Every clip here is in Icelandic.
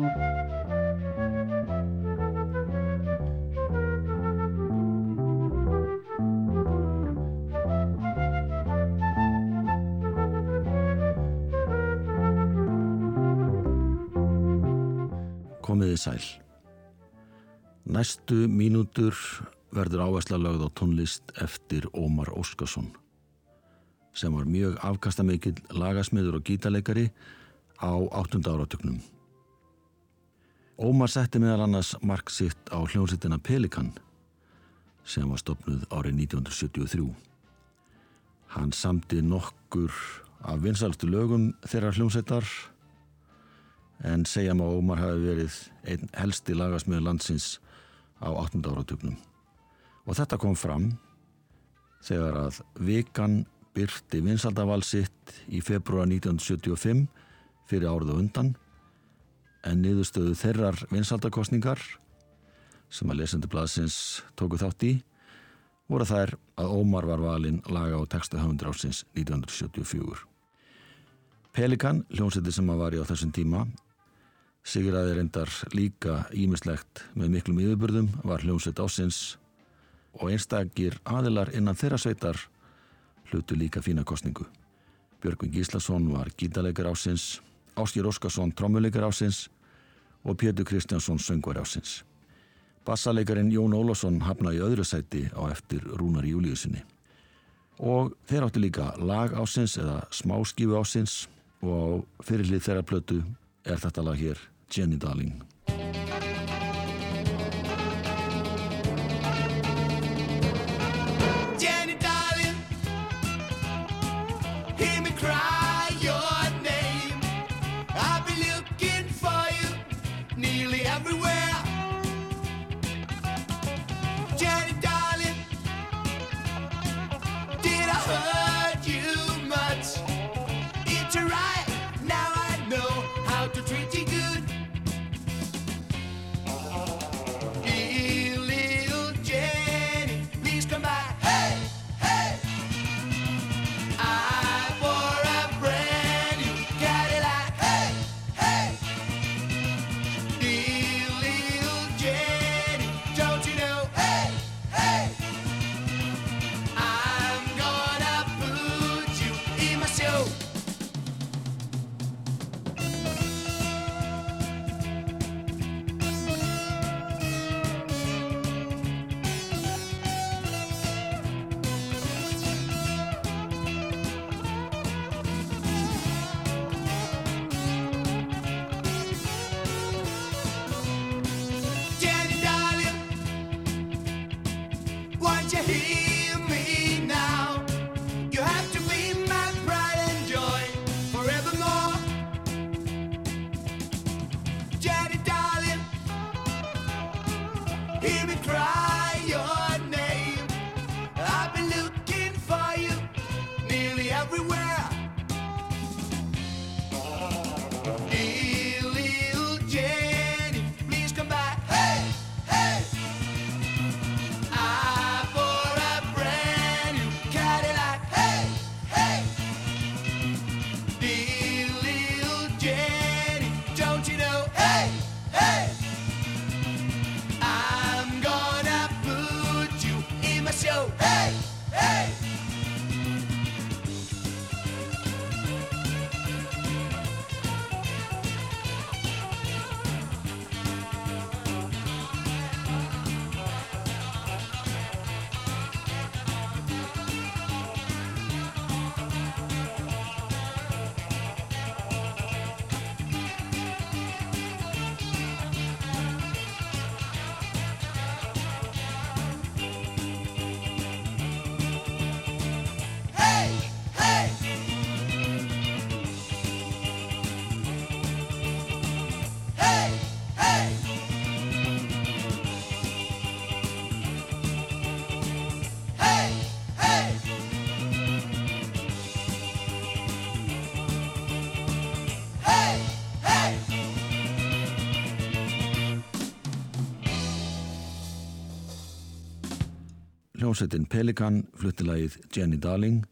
Komiði sæl. Næstu mínútur verður áhersla lögð á tónlist eftir Ómar Óskarsson sem var mjög afkastamikill lagasmiður og gítarleikari á 8. áratöknum. Ómar setti meðal annars mark sitt á hljómsittina Pelikan sem var stopnuð árið 1973. Hann samti nokkur af vinsalstu lögum þeirra hljómsittar en segja má Ómar hafi verið einn helsti lagasmiður landsins á 8. áratöknum. Og þetta kom fram þegar að vikan byrti vinsaldaval sitt í februar 1975 fyrir árið og undan en niðurstöðu þeirrar vinsaldakostningar sem að lesendu blaðsins tóku þátt í voru þær að Ómar var valinn laga á textahöfundur ásins 1974. Pelikan, hljómsætti sem að var í á þessum tíma, Sigurðaði reyndar líka ímislegt með miklum yfirbörðum var hljómsveit ásins og einstakir aðilar innan þeirra sveitar hlutu líka fína kostningu. Björgvin Gíslason var gítarleikar ásins, Áskir Óskarsson trommuleikar ásins og Pétur Kristjánsson söngvar ásins. Bassaleikarin Jón Ólásson hafnaði öðru sæti á eftir Rúnar Júliusinni. Og þeir áttu líka lag ásins eða smáskífu ásins og fyrirlið þeirra plötu er þetta lag hér Jenny Darling. Hljómsveitin Pelikan fluttilagið Jenny Darling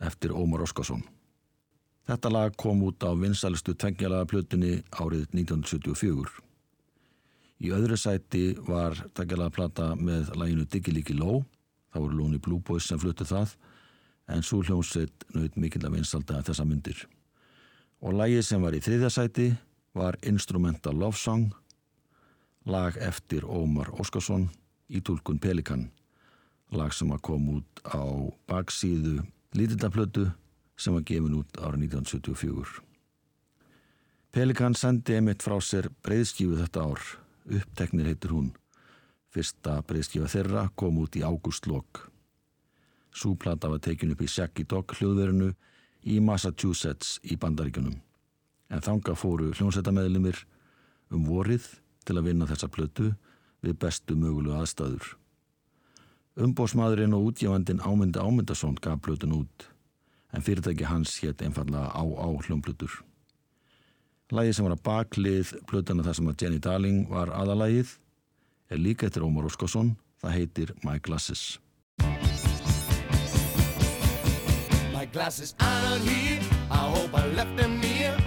eftir Ómar Óskarsson. Þetta lag kom út á vinsalistu tvengjalaga plötunni árið 1974. Í öðru sæti var tvengjalaga plata með læginu Diggi líki ló, það voru Lóni Blue Boys sem fluttu það, en svo hljómsveit naut mikill af vinsalda þessa myndir. Og lægi sem var í þriðja sæti var Instrumental Love Song, lag eftir Ómar Óskarsson í tólkun Pelikan, lag sem að kom út á baksíðu Lítildaplötu sem var gefin út árið 1974. Pelikan sendi emitt frá sér breyðskífu þetta ár, uppteknir heitir hún. Fyrsta breyðskífa þeirra kom út í ágústlokk. Súplata var tekin upp í Shaggy Dog hljóðverinu í Massachusetts í bandaríkunum. En þanga fóru hljómsættameðlumir um vorið til að vinna þessa plötu við bestu mögulegu aðstæður. Umbósmaðurinn og útgefandin Ámyndi Ámyndason gaf plötun út en fyrirtæki hans hétt einfallega á á hljómblutur. Lægi sem var að baklið plötuna þar sem að Jenny Darling var aðalægið er líka eftir Ómar Óskarsson, það heitir My Glasses. My glasses are not here, I hope I left them here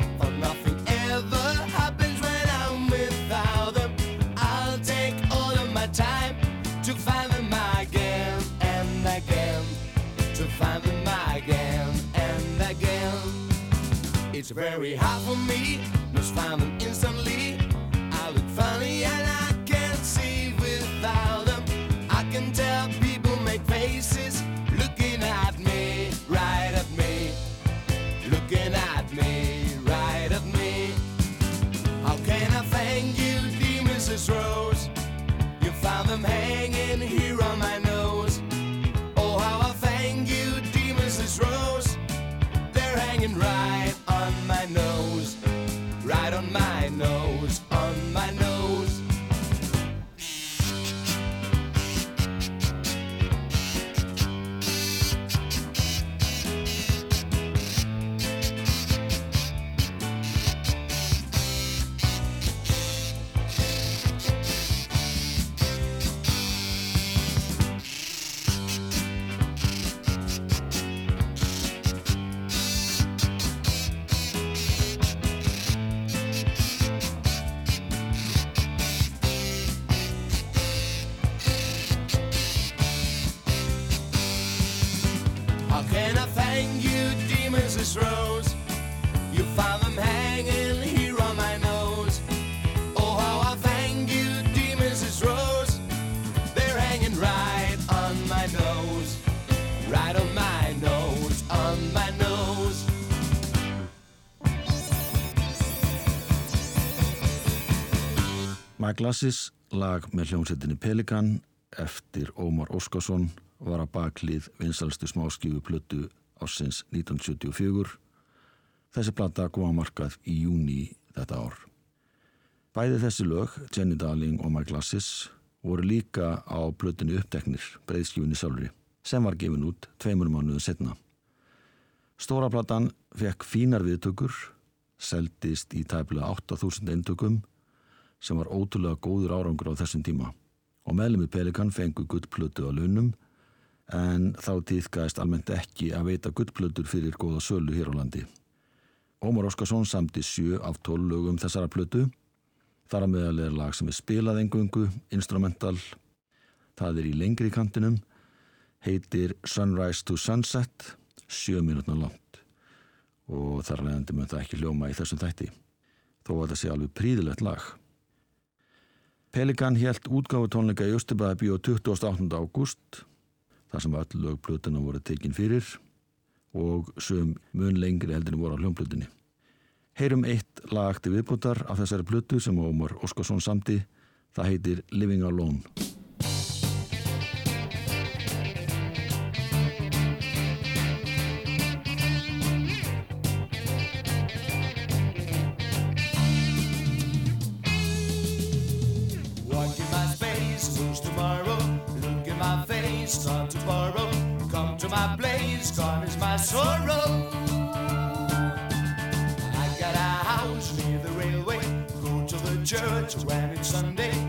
It's very hard for me, must find My Glasses, lag með hljómsettinni Pelikan eftir Ómar Óskarsson var að baklið vinsalstu smáskífu plötu ársins 1974. Þessi plata kom að markað í júni þetta ár. Bæði þessi lög, Jenny Darling og My Glasses, voru líka á plötunni uppteknir, breyðskífunni sjálfri, sem var gefin út tveimur mánuðu setna. Stóra platan fekk fínar viðtökur, seldist í tæpilega 8000 eintökum, sem var ótrúlega góður árangur á þessum tíma og meðlemi Pelikan fengu guttplötu á launum en þá týðgæðist almennt ekki að veita guttplötur fyrir góða sölu hér á landi. Ómar Óskarsson samti sjö af tól lögum þessara plötu. Þar að meðal er lag sem er spilað engungu, instrumental. Það er í lengri kantinum, heitir Sunrise to Sunset, sjö mínútna langt og þar leðandi mun það ekki hljóma í þessum þætti. Þó að það sé alveg príðilegt lag. Pelikan helt útgáfu tónleika í Östubæði bíó 28. ágúst þar sem öll lögplötuna voru tekin fyrir og sögum mun lengri heldur en voru á hljómplötunni. Heyrum eitt lag til viðbútar af þessari plötu sem Ómar Óskarsson samti. Það heitir Living Alone. it's a rabbit Sunday.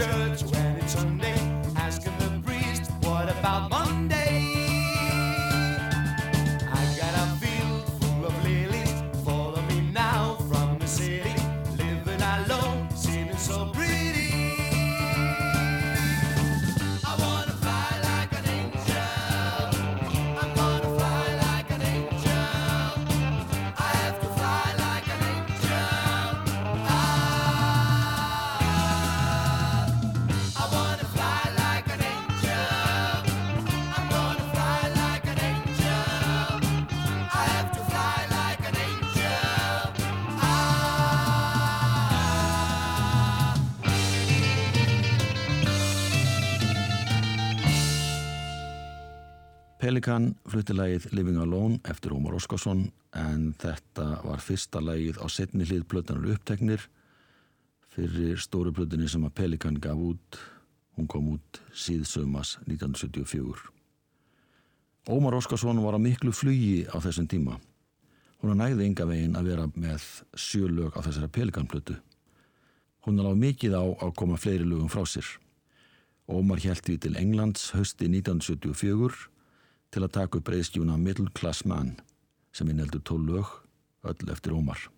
Church when it's Sunday. Pelikan flutti lagið Living Alone eftir Ómar Óskarsson en þetta var fyrsta lagið á setni hlið plötunar uppteknir. Fyrir stóru plötunni sem að Pelikan gaf út hún kom út síðsömas 1974 Ómar Óskarsson var á miklu flugi á þessum tíma. Hún næði enga veginn að vera með sjölög á þessara Pelikan plötu. Hún á mikið á að koma fleiri lögum frá sér. Ómar hjælt því til Englands hösti 1974 til að taka upp breyðskjúna Middle Class Man sem inneldur tól lög, öll eftir Ómar.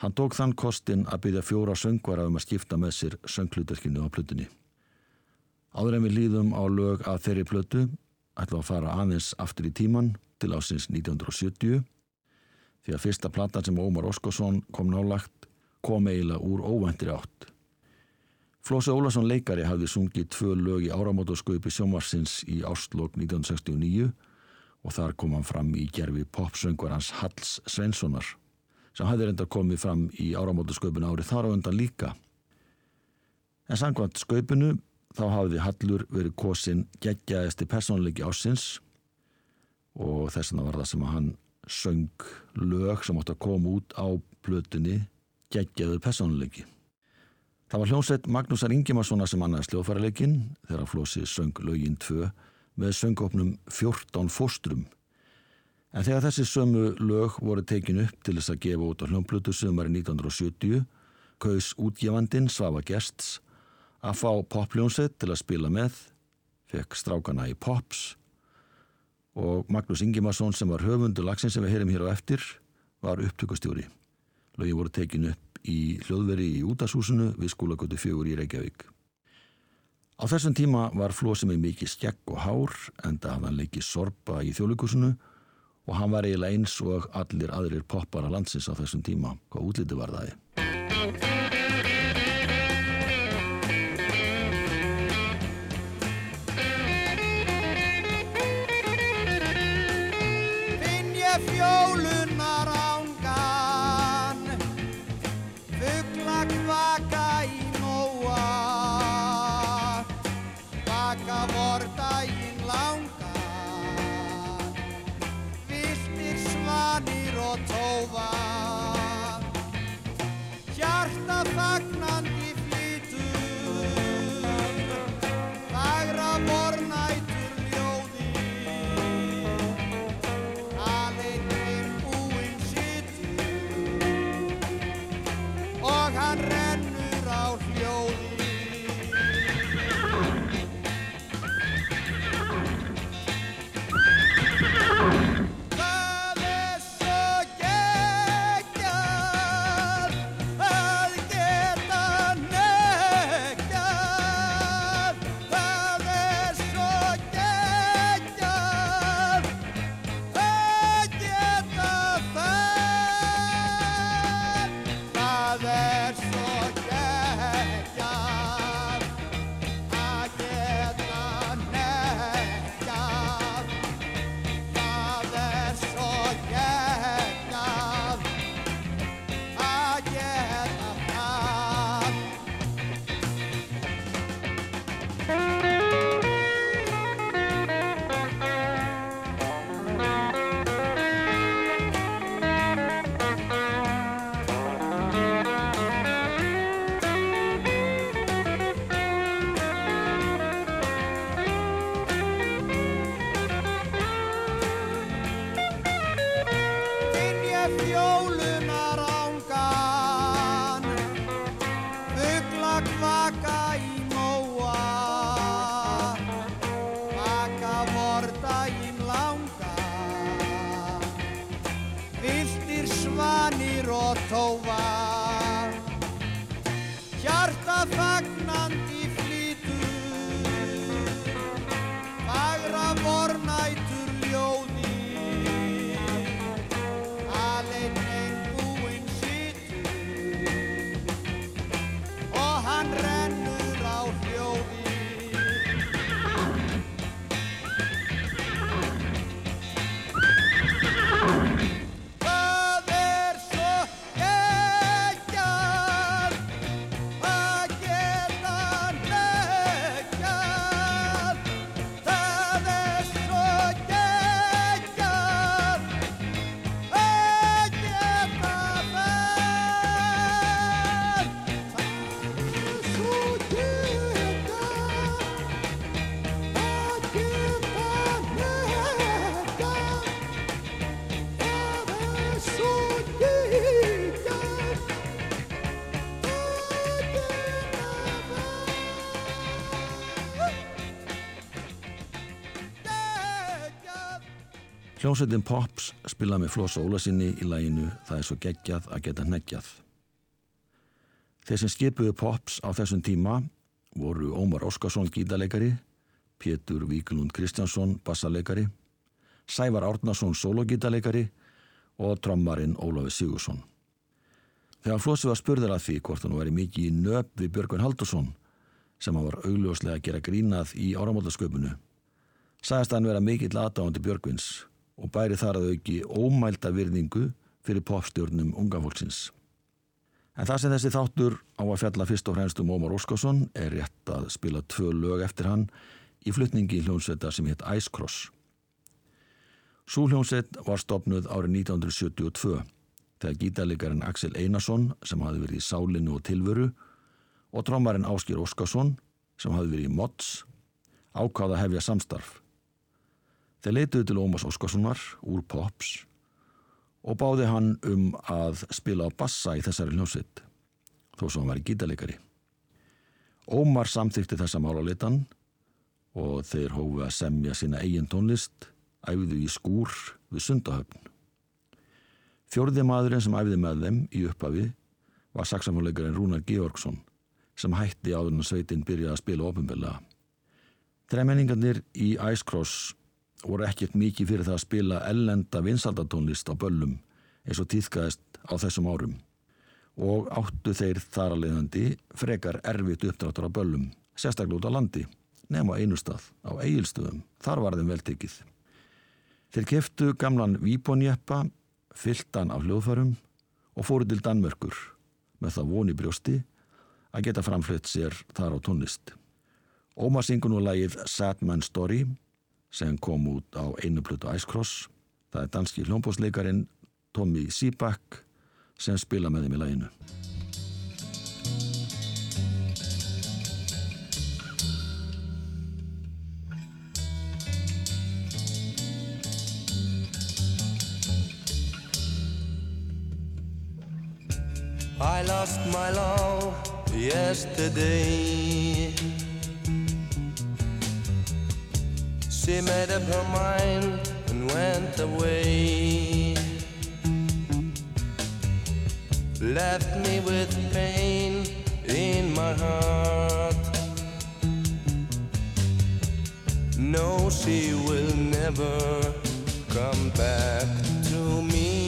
Hann tók þann kostin að byggja fjóra söngvara um að skipta með sér sönglutarkinu á plötunni. Áður en við líðum á lög að þeirri plötu ætlum að fara aðeins aftur í tíman til ásins 1970 því að fyrsta platan sem Ómar Óskarsson kom nálagt kom eiginlega úr óvæntri átt. Flósi Ólason leikari hafði sungið tvö lög í áramótasköpi sjómarsins í ástlokk 1969 og þar kom hann fram í gerfi popsöngvarans Halls Svenssonar sem hafði reynda komið fram í áramótasköpun árið þar á undan líka. En sangvænt sköpunu þá hafði Hallur verið kosin geggjaðasti personleiki ásins og þess vegna var það sem að hann söng lög sem átt að koma út á plötunni geggjaðu personleiki. Það var hljómsveit Magnúsar Ingimarssona sem annaðist hljóðfæraleikinn þegar Flósi söng lögin 2 með söngopnum 14 fóstrum. En þegar þessi sömu lög voru tekin upp til þess að gefa út á hljómplutu sömari 1970 kaus útgefandin Svafa Gests að fá pophljómsveit til að spila með, fekk strákana í Pops og Magnús Ingimarsson sem var höfundur lagsin sem við heyrim hér á eftir var upptökustjóri. Lögin voru tekin upp í hljóðveri í útashúsinu við skólagötu fjögur í Reykjavík. Á þessum tíma var Flósi með mikið skegg og hár enda hafði hann leikið sorpa í þjóðleikusinu og hann var eiginlega eins og allir aðrir poppara landsins á þessum tíma. Hvað útliti var það? finn ég fjólunar Hljómsveitin Pops spilaði með Floss Ólasinni í læginu Það er svo geggjað að geta hneggjað. Þeir sem skipuðu Pops á þessum tíma voru Ómar Óskarsson gítarleikari, Pétur Víklund Kristjánsson bassaleikari, Sævar Árnason sólogítarleikari og trommarinn Ólafi Sigursson. Þegar Flossi var spurður að því hvort hann væri mikið í nöp við Björgvin Haldursson sem hann var augljóslega að gera grínað í áramótasköpunu sagðist hann vera mikill aðdáðandi Björgvins og bæri þar að auki ómælda virðingu fyrir popstjórnum unga fólksins. En það sem þessi þáttur á að fjalla fyrst og fremst um Ómar Óskarsson er rétt að spila tvö lög eftir hann í flutningi hljónsveita sem hétt Ice Cross. Sú hljónsveit var stopnuð árið 1972 þegar gítarleikarinn Axel Einarsson sem hafði verið í Sálinu og Tilveru og trommarinn Áskir Óskarsson sem hafði verið í Mods ákvaða að hefja samstarf. Þeir leituðu til Ómars Óskarssonar úr Pops og báði hann um að spila á bassa í þessari hljómsveit, þó sem hann var í gítarleikari. Ómar samþykti þessa máláleitan og þeir hófu að semja sína eigin tónlist, æfðu í skúr við sundahöfn. Fjórði maðurinn sem æfði með þeim í upphafi var saxafónleikarinn Rúnar Georgsson sem hætti áður en sveitin byrjaði að spila ofinbeglega. Þreimenningarnir í Ice Cross voru ekkert mikið fyrir það að spila ellenda vinsaldatónlist á böllum eins og týðkaðist á þessum árum og áttu þeir þar að leiðandi frekar erfitt uppdráttur á böllum, sérstaklega út á landi, nema á einu stað, á eigilstöðum, þar var þeim veltekið. Þeir keftu gamlan Víbonjeppa, fylltan af hljóðfærum og fóru til Danmörkur með það voni brjósti að geta framflött sér þar á tónlist. Ómar syngur nú lagið Sad Man Story sem kom út á einu plötu Ice Cross. Það er danski hljómbósleikarin Tommy Seaback sem spila með þeim í laginu. I lost my love yesterday. She made up her mind and went away. Left me with pain in my heart. No, she will never come back to me.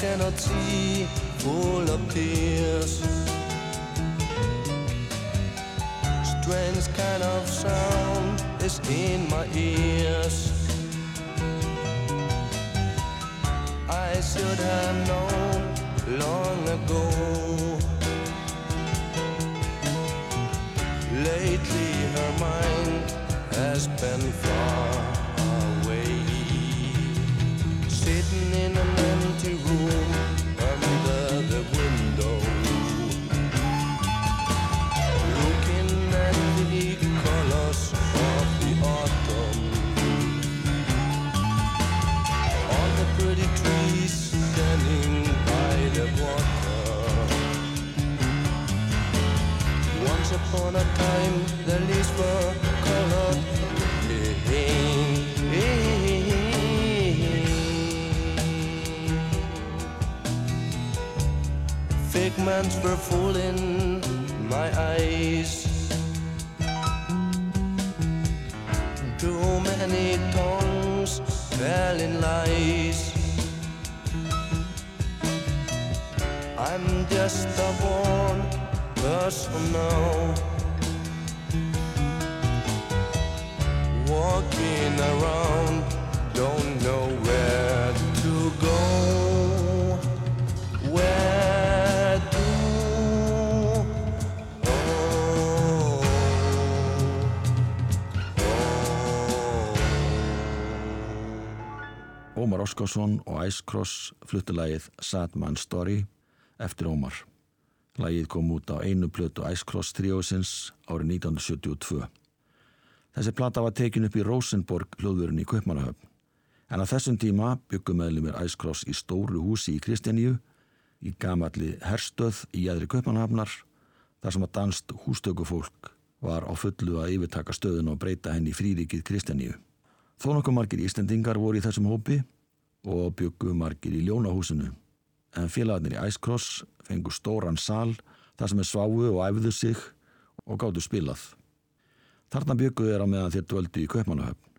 Cannot see, full of tears. Strange kind of sound is in my ears. I should have known long ago. Lately, her mind has been far Ómar Óskarsson og Ice Cross fluttu lagið Sad Man Story eftir Ómar. Lagið kom út á einu plötu Ice Cross tríósins árið 1972. Þessi plata var tekin upp í Rosenborg hljóðvörun í Kaupmannahöfn. En á þessum tíma byggum meðlumir Ice Cross í stóru húsi í Kristjaníu, í gamalli herstöð í jæðri Kaupmannahafnar, þar sem að danst hústökufólk var á fullu að yfirtaka stöðun og breyta henni í fríríkið Kristjaníu. Þó nokkuð margir Íslendingar voru í þessum hópi og byggu margir í Ljónahúsinu. En félagarnir í Ice Cross fengu stóran sal þar sem er sváu og æfðu sig og gáttu spilað. Þarna byggu þeir á meðan þeir dvöldu í Kaupmannahöfn.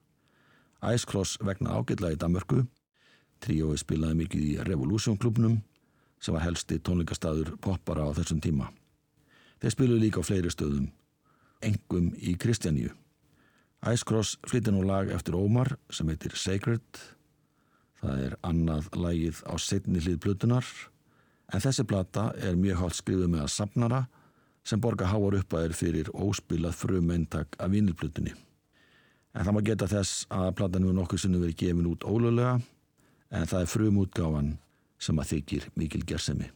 Ice Cross vegna ágætla í Danmörku. Tríói spilaði mikið í Revolution klubnum sem var helsti tónleikastaður poppara á þessum tíma. Þeir spiluði líka á fleiri stöðum, engum í Kristjaníu. Ice Cross flytti nú lag eftir Ómar sem heitir Sacred. Það er annað lagið á setni hlið plutunar en þessi plata er mjög hátt skrifuð með að safnara sem borga háar uppaðir fyrir óspilað frum eintak af vínilplutunni. En það má geta þess að platan hefur nokkuð sinni verið gefin út ólöglega en það er frum útgáfan sem að þykir mikil gersemi.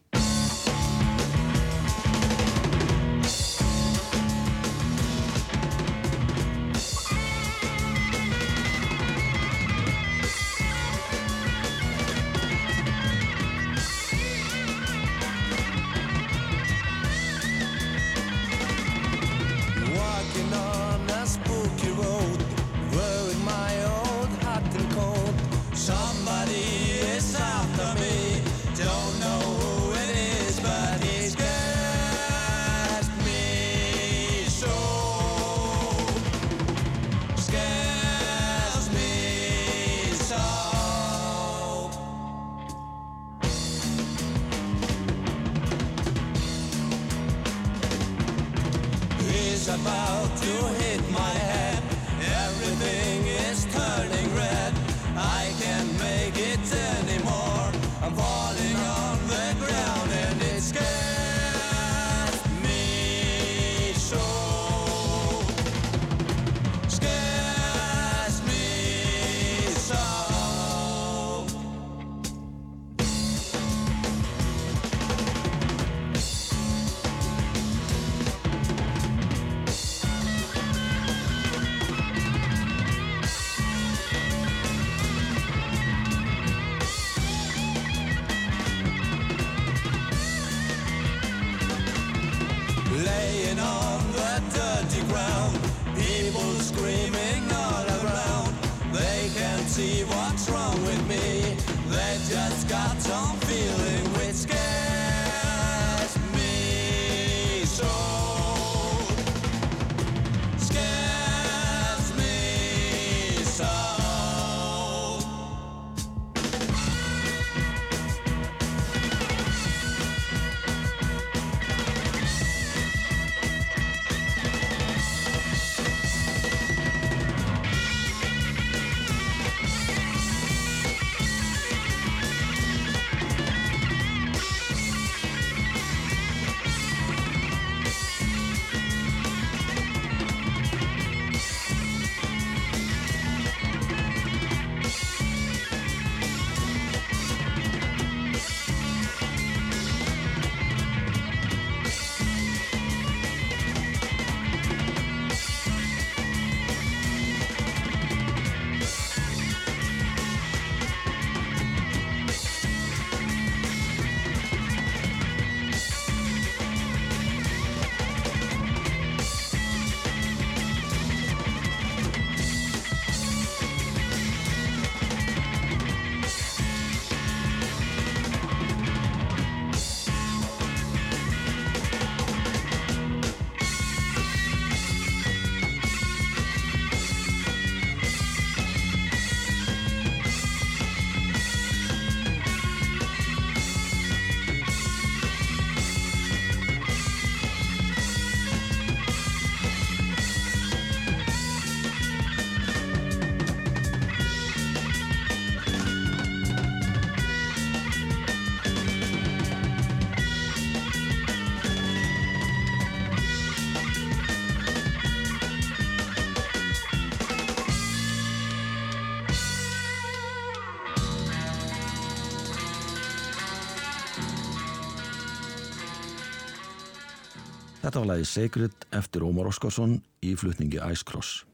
Þetta var lagið Sacred eftir Ómar Óskarsson í flutningi Ice Cross.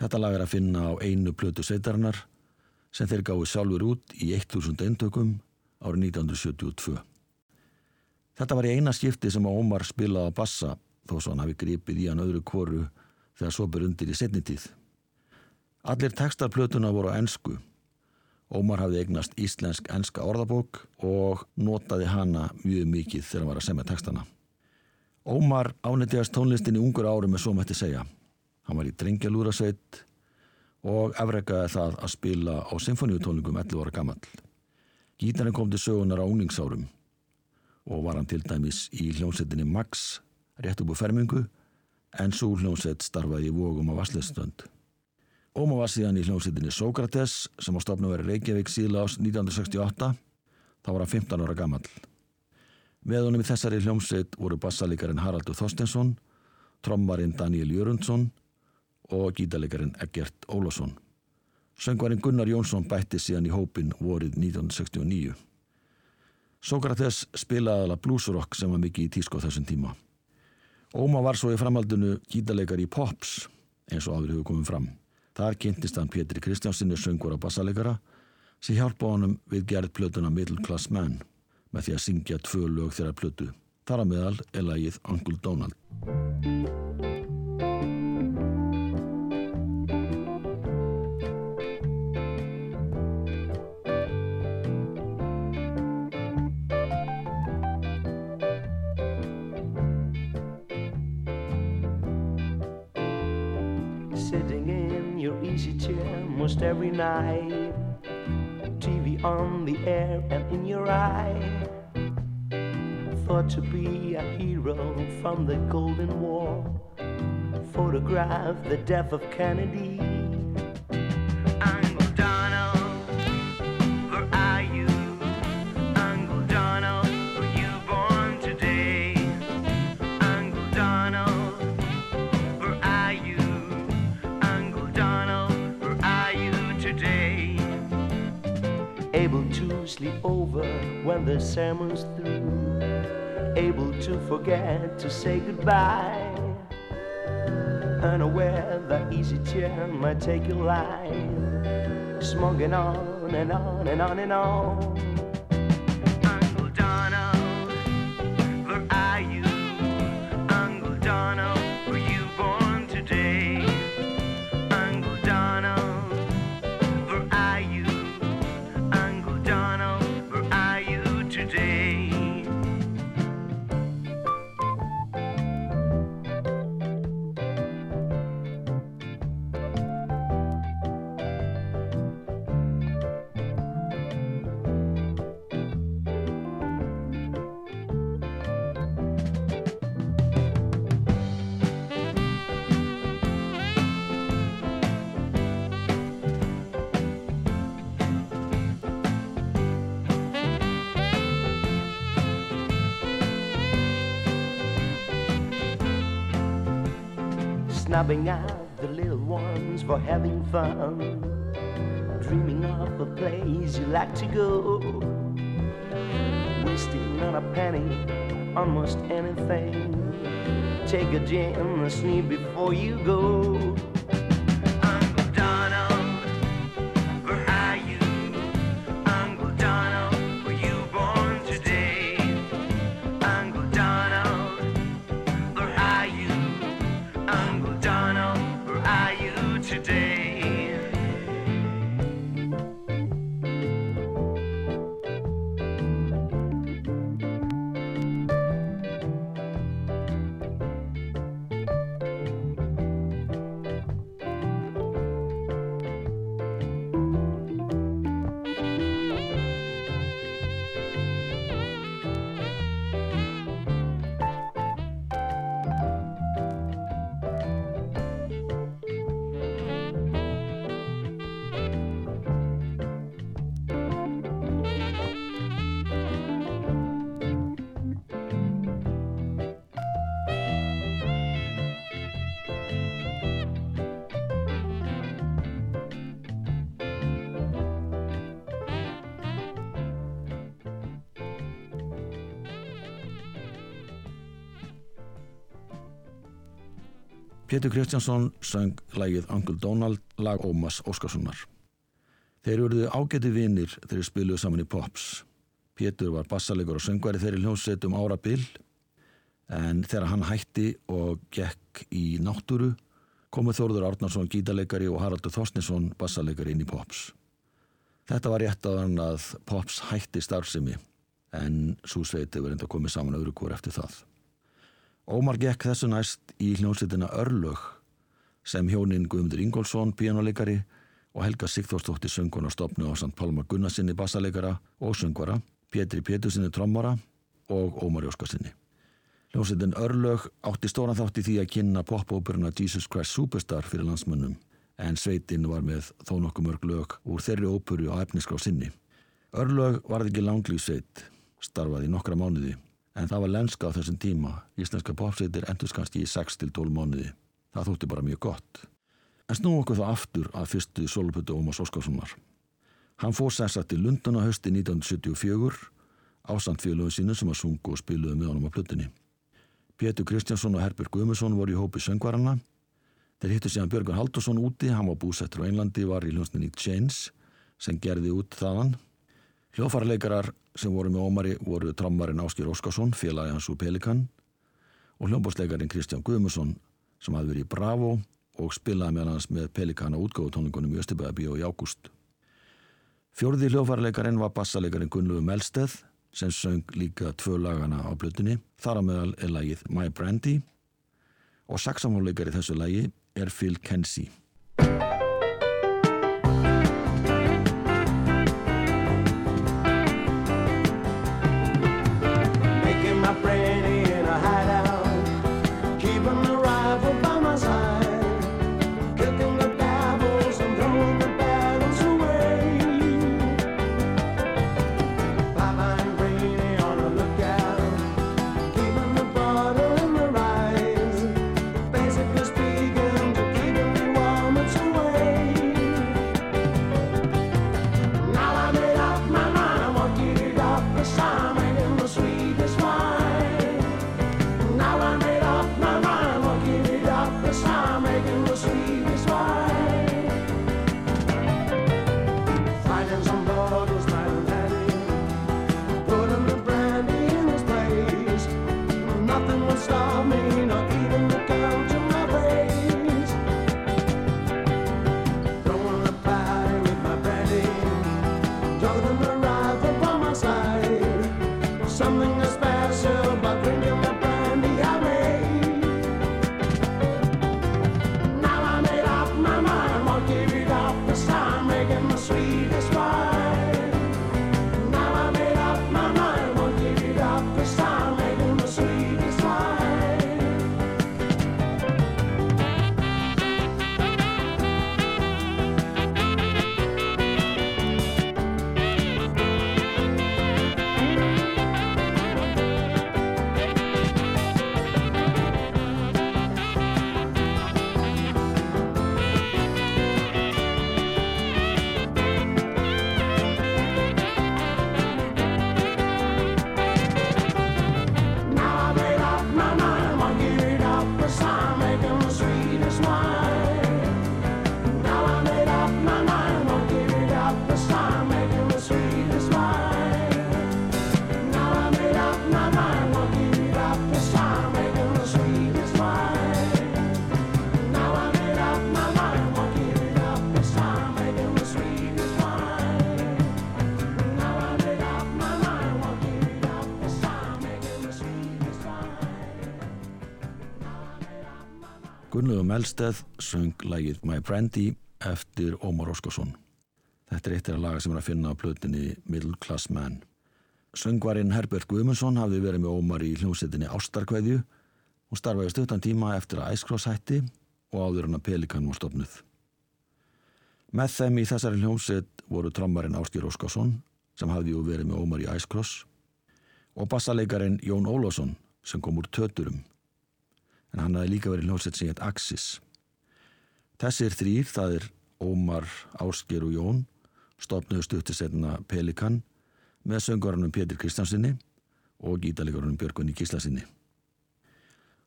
Þetta lag er að finna á einu plötu sveitarinnar sem þeir gáði sjálfur út í 1000 eintökum árið 1972. Þetta var í eina skipti sem Ómar spilaði á bassa þó svo hann hafi gripið í hann öðru koru þegar svo ber undir í setni tíð. Allir textarplötuna voru á ensku. Ómar hafði eignast íslensk-enska orðabók og notaði hana mjög mikið þegar hann var að semja textana. Ómar ánættiðast tónlistin í ungur árum með svo mætti segja. Hann var í drengjalúrasveit og afrekaði það að spila á symfóniutónlingum 11 ára gamall. Gítarinn kom til sögunar á ungningsárum og var hann til dæmis í hljómsettinni Max rétt upp á fermingu en svo hljómsett starfaði í vógum á Vasslestönd. Óma var síðan í hljómsettinni Sókrates sem á stopna verið Reykjavík síðla ás 1968 þá var hann 15 ára gamall. Með honum í þessari hljómsett voru bassalíkarinn Haraldur Þorstensson, trommarinn Daniel Jörundsson og gítarleikarinn Eggert Ólásson. Söngvarinn Gunnar Jónsson bætti síðan í hópin vorið 1969. Sókrates spilaði alveg bluesrock sem var mikið í tísko þessum tíma. Óma var svo í framhaldinu gítarleikar í Pops eins og áður hefur komið fram. Þar kynntist hann Pétri Kristjánsinni söngvar á bassaleikara sem hjálpa honum við gerð plötuna Middle Class Man með því að syngja tvö lög þeirra plötu. Þar að meðal er lagið Uncle Donald. Every night. On the air and in your eye. Thought to be a hero from the Golden War. Photograph the death of Kennedy. Able to sleep over when the sermon's through. Able to forget to say goodbye. Unaware the easy chair might take your life. Smoking on and on and on and on. Snubbing out the little ones for having fun. Dreaming of a place you like to go. Wasting on a penny, almost anything. Take a gin and sleep before you go. Pétur Kristjánsson söng lægið Uncle Donald lag Ómas Óskarssonar. Þeir eruðu ágæti vinir þegar spiluðu saman í Pops. Pétur var bassalegur og söngvari þeirri hljómsveit um ára bil en þegar hann hætti og gekk í náttúru komu Þórður Árnarsson gítarleikari og Haraldur Þorsnesson bassaleikari inn í Pops. Þetta var rétt að hann að Pops hætti starfsemi en svo sveiti verið enda komið saman öðru hvort eftir það. Ómar gekk þessu næst í hljómsveitina Örlög sem hjónin Guðmundur Ingólfsson, píjánuleikari og Helga Sigþórsdóttir sönguna stopnu á Sant Pálmar Gunnarsinni bassaleikara og söngvara, Pétri Pétursinni trommara og Ómar Jóskarsinni. Hljómsveitin Örlög átti stóran þátt í því að kynna popóperuna Jesus Christ Superstar fyrir landsmönnum en sveitin var með þó nokkuð mörg lög úr þeirri óperu á efniskrá sinni. Örlög varði ekki langlýfsveit, starfaði nokkra mánuði en það var lenska á þessum tíma. Íslenska popsveitir endurst kannski í 6-12 mánuði. Það þótti bara mjög gott. En snú okkur þá aftur að fyrstu solupötu Ómars Óskarssonar. Hann fór sessa til Lundun á hösti 1974 ásand félögu sínu sem að sungu og spiluðu með honum á plötunni. Pétur Kristjánsson og Herbjörg Guðmusson voru í hópi söngvarana. Þeir hittu síðan Björgun Haldursson úti, hann var búsettur á Einlandi, var í hljónsninni Chains sem gerði út þaðan. Hljófarleikarar sem voru með Ómari voru trommarinn Áskir Óskarsson, félagi hans úr Pelikan og hljómbósleikarin Kristján Guðmusson sem hafði verið í Bravo og spilaði með hans með Pelikan á útgáðutónlingunum í Östubæðabíu í ágúst. Fjórði hljófarleikarin var bassaleikarin Gunnlegu Melsteð sem söng líka tvö lagana á blötunni. Þar á meðal er lagið My Brandy og saxamónleikari þessu lagi er Phil Kenzie. Melsteð söng lagið My Brandy eftir Ómar Óskarsson. Þetta er eitt af laga sem er að finna á plötinni Middle Class Man. Söngvarinn Herbert Guðmundsson hafði verið með Ómar í hljómsettinni Ástarkveðju og starfaði stuttan tíma eftir að Æskross hætti og áður hann að Pelikan var stopnuð. Með þeim í þessari hljómsett voru trommarinn Áskir Óskarsson sem hafði jú verið með Ómar í Æskross og bassaleikarin Jón Ólásson sem kom úr Töturum en hann hafði líka verið hljómsveit sem hétt Axis. Þessir þrýr, það er Ómar, Ásker og Jón, stopnuðu stuttisetna Pelikan með söngvarunum Pétur Kristjánsinni og gítalegurunum Björgunni Kíslasinni.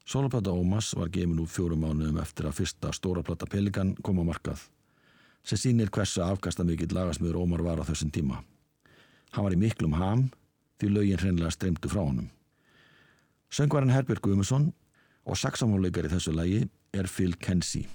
Soloplata Ómas var gefin úr fjórum mánuðum eftir að fyrsta stóra plata Pelikan kom á markað sem sýnir hversu afkasta mikill lagasmiður Ómar var á þessum tíma. Hann var í miklum ham því lögin hreinlega streymdu frá honum. Söngvarinn Herbjörg Guðmusson og saksamóleikar í þessu lagi er Phil Kensi.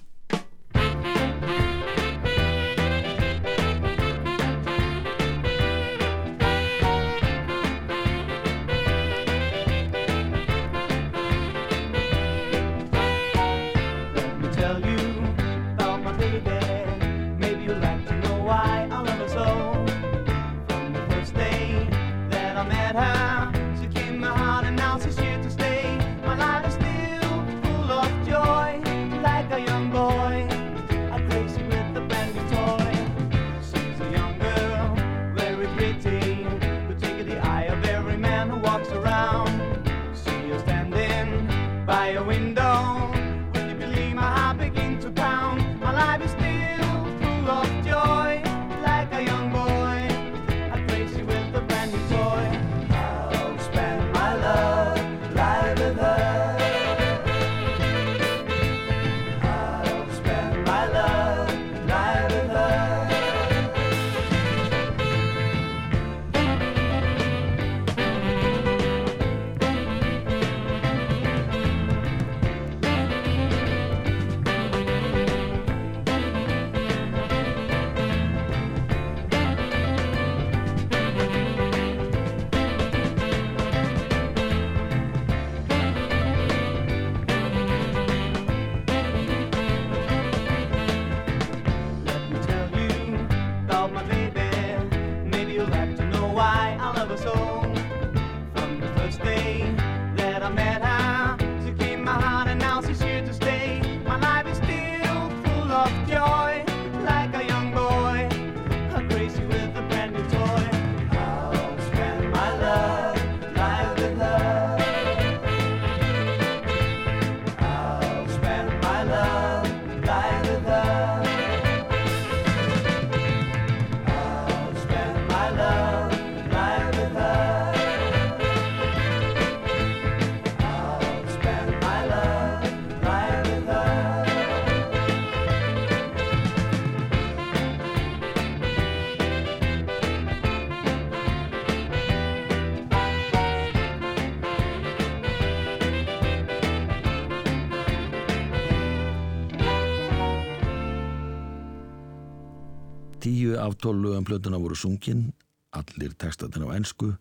Tólf lögum plötuna voru sungin, allir textatinn á ensku,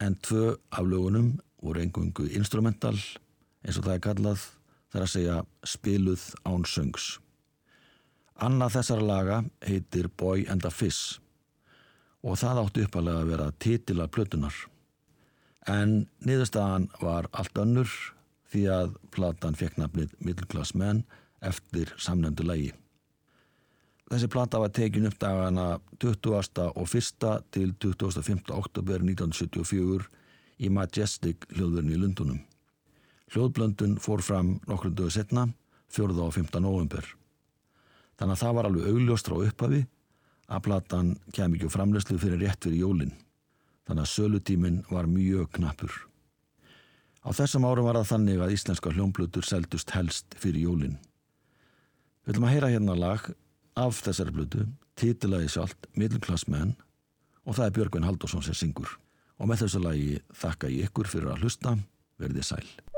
en tvö af lögunum voru engungu instrumental, eins og það er kallað, þar að segja spiluð án söngs. Annað þessara laga heitir Boy and the Fish og það átti uppalega að vera titila plötunar. En niðurstaðan var allt önnur því að platan fekk nafnið Middle Class Men eftir samnefndu lægi. Þessi plata var tekin upp dagana 20. og 1. til 25. oktober 1974 í Majestic hljóðverðin í Lundunum. Hljóðblöndun fór fram nokkrum dögu setna, 4. og 5. november. Þannig að það var alveg augljóst frá upphafi að platan kem ekki á framlegslu fyrir rétt fyrir jólin. Þannig að sölutíminn var mjög knappur. Á þessum árum var það þannig að íslenska hljómblutur seldust helst fyrir jólin. Við viljum að heyra hérna lag af þessari blötu, titilaði sjálft Men og það er Björgvin Halldórsson sem syngur. Og með þessu lagi þakka ég ykkur fyrir að hlusta, verðið sæl.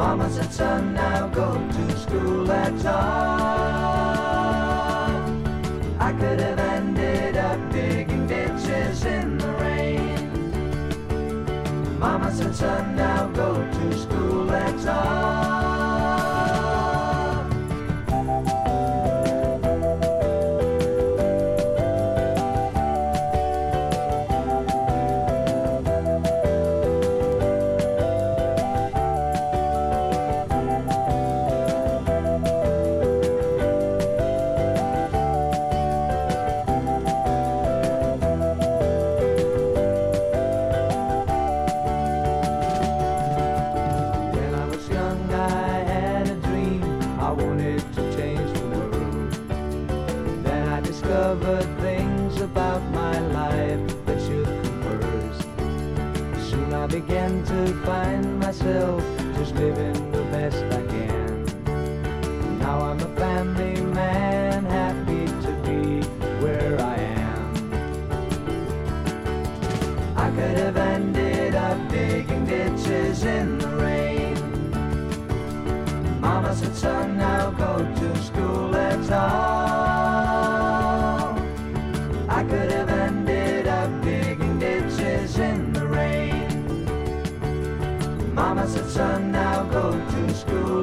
Mama said, son, now go to school, that's all. I could have ended up digging ditches in the rain. Mama said, son, now go to school, that's all. son now go to school.